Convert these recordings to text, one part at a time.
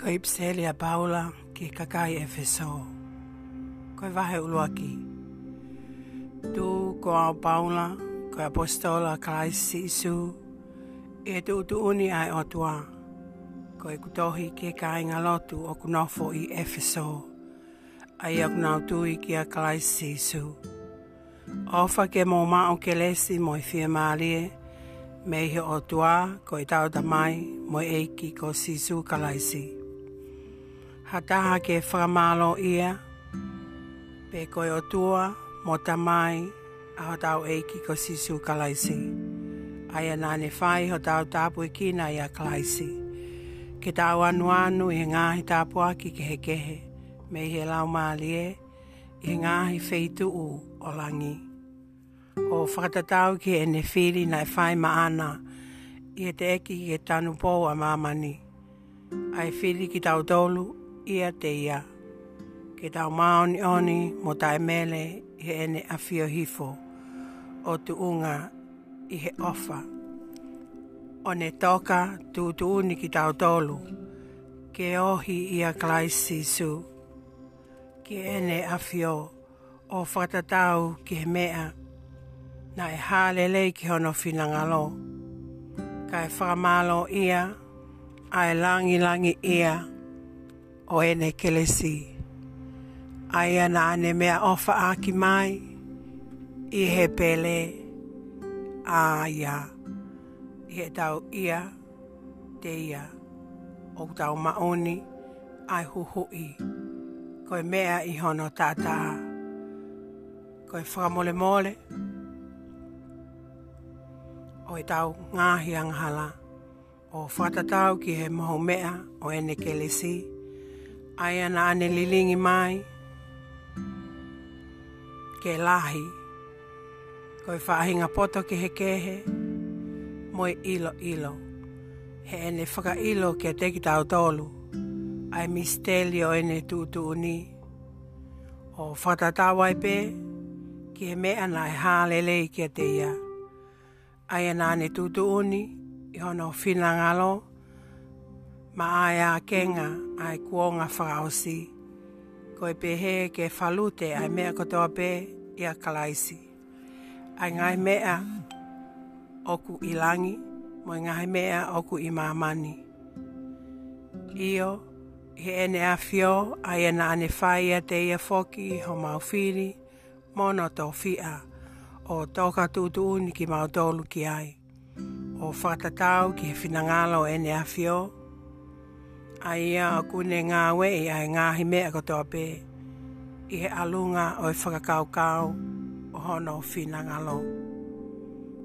Kaipsele a Paula ki kakai Efeso. Koe vahe uluaki. Tu ko au Paula, koe apostola Christ Isu, e tu tu uni ai o tua. Koe kutohi ki kai ngalotu o kunofo i Efeso. Ai aku nau tui ki a Christ Isu. Ofa ke mō mao ke lesi mo i fia maalie, me o tua ko i tau tamai mo eiki ko sisu kalaisi. Mm -hmm hataha ke whakamalo ia, pe koe o tua, mo ta mai, a ho tau eiki ko sisu kalaisi. Aia nane whai ho tau tapu i kina ia a kalaisi. Ke tau anu anu i ngāhi tapu aki ke he me he lau mālie, i ngāhi feitu u o langi. O whakatatau ki e ne whiri nai whai maana, i e te eki ke tanu pō a mamani. Ai whiri ki tau tolu, ia te ia. Ke tau maoni oni mo tae mele he ene a fio hifo o tu unga i he ofa. O ne toka tu tu uni ki tau tolu ke ohi ia klai sisu. Ke ene a fio o whatatau ki he mea na e hale ki hono finangalo. Ka e whamalo ia a e langi langi ia o ene kelesi. Ai ana ane mea ofa aki mai, i he pele, a ia, i he tau ia, te ia, o tau maoni, ai huhui, koe mea i hono tata, koe whakamole mole, o e tau ngāhi anghala, o whatatau ki he mohomea o ene kelesi, ke ai ana ane lilingi mai. Ke lahi, koi whahinga poto ke hekehe, moi ilo ilo. He ene whaka ilo ke te ki tau tolu, ai mistelio ene tūtu uni. O whatatawa e pē, ki he mea na e hālelei ki a te Ai ana ane tūtu uni, i hono whina ngalo, ngalo, ma ai a kenga ai kuonga whakaosi. Koe pehe ke falute ai mea kotoa pe i a kalaisi. Ai ngai mea oku i langi, mo ngai mea oku i mamani. Io, he ene a fio, ai ena ane whai a te ia foki ho maufiri, mono tō fia, o tōka tūtu uni ki mautolu ki ai. O whakatatau ki he whinangalo ene a fio, ai ai a ko ne nga we e ai nga hi me ko to pe i he alunga o e whakakau kau o hono o whinanga lo.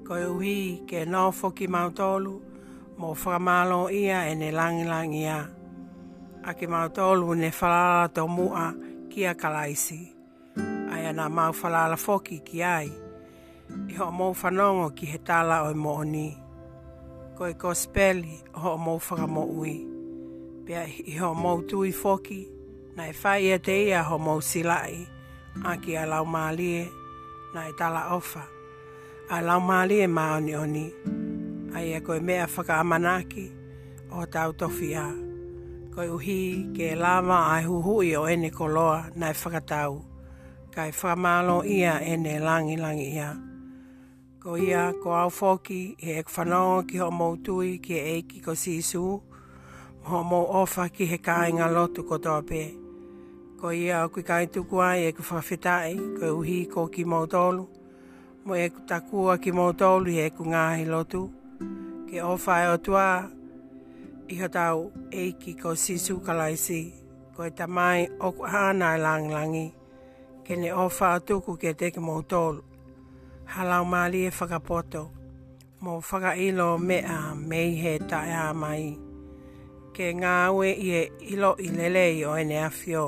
Ko e uhi ke nō whoki mautolu mō whakamalo ia e ne langilang ia. A ke mautolu ne falala tō mua ki a kalaisi. Ai ana mau falala foki ki ai. I ho mō whanongo ki he tala o mo mooni. Ko e ko speli ho mō whakamo ui. ui pia i ho mou tui foki, na e whai ia te ia ho mau silai, a ki a lau maalie, na e tala ofa. A lau maalie ma oni oni, a ia e koe mea whaka amanaki, o tau tofi a. Koe uhi ke lama ai huhui o ene koloa na e whakatau, kai whamalo ia ene langi langi ia. Ko ia, ko au foki, e ek whanau ki ho moutui ki e eiki ko sisu, ho mo ofa ki he kāinga lotu ko tō pē. Ko ia o kui kāi tuku ai e ku whawhetai, ko e uhi ko ki mautolu. Mo e ku takua ki mautolu e ku ngāhi lotu. Ke ofa e o tua, i ho tau e ki ko sisu kalaisi. Ko e tamai o ku hāna e langi. Ke ne ofa o tuku ke te ki mautolu. Halau māli e whakapoto. Mo whakailo mea mei he tae mai. mai ke ngā ue i e ilo i lele i o ene a fio.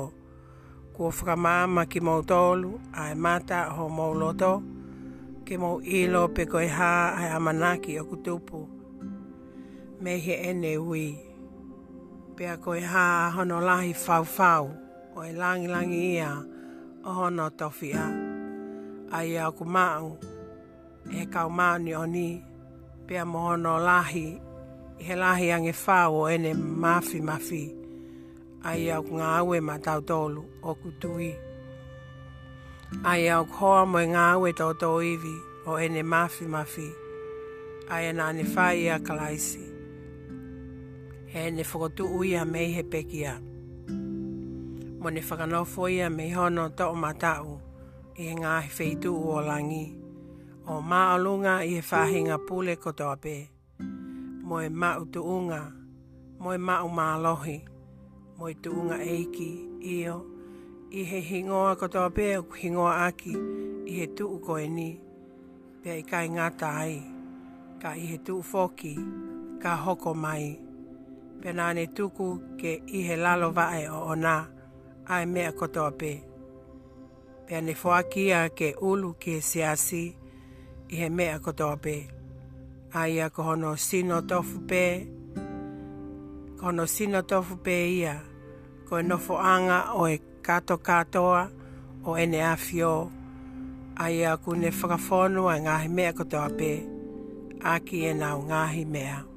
Kua whakamāma ki mō tōlu, a e mata ho mō loto, ke mō ilo pe koe hā a amanaki o kutupu. Me he ene ui, pe a koe hā a hono lahi whauwhau, o e langi langi ia, o hono tofia. A i au kumau, e kau māni o ni, pe a mō lahi i he lahi ange whā o ene mafi mafi ai au ngā aue ma tau tolu o kutui. Ai au hoa mo ngā aue tau tō iwi o ene mafi mafi ai ana ane whai a kalaisi. He ene whakotu ui a mei he pekia. Mo ne whakanofo ia mei hono tō o matau i he ngā he feitu o langi. O maalunga i he whahinga pule kotoa pēe moe mau tuunga, moe mau mālohi, moe tuunga eiki, io, i he hingoa kotoa pēr ku hingoa aki, i he tuu koe ni, pēr i kai ngāta ai, ka i he tu foki, ka hoko mai, pēr nāne tuku ke i he lalo vae o ona, ai mea kotoa pēr. Pēr ne fuakia ke ulu ke siasi, i he mea kotoa pēr aia ko hono sino tofu pē. Ko hono sino tofu pē ia, ko e nofo anga o e kato katoa o ene afio. Aia ku ne whakafonu ngāhi mea ko pē, aki e nau ngāhi mea.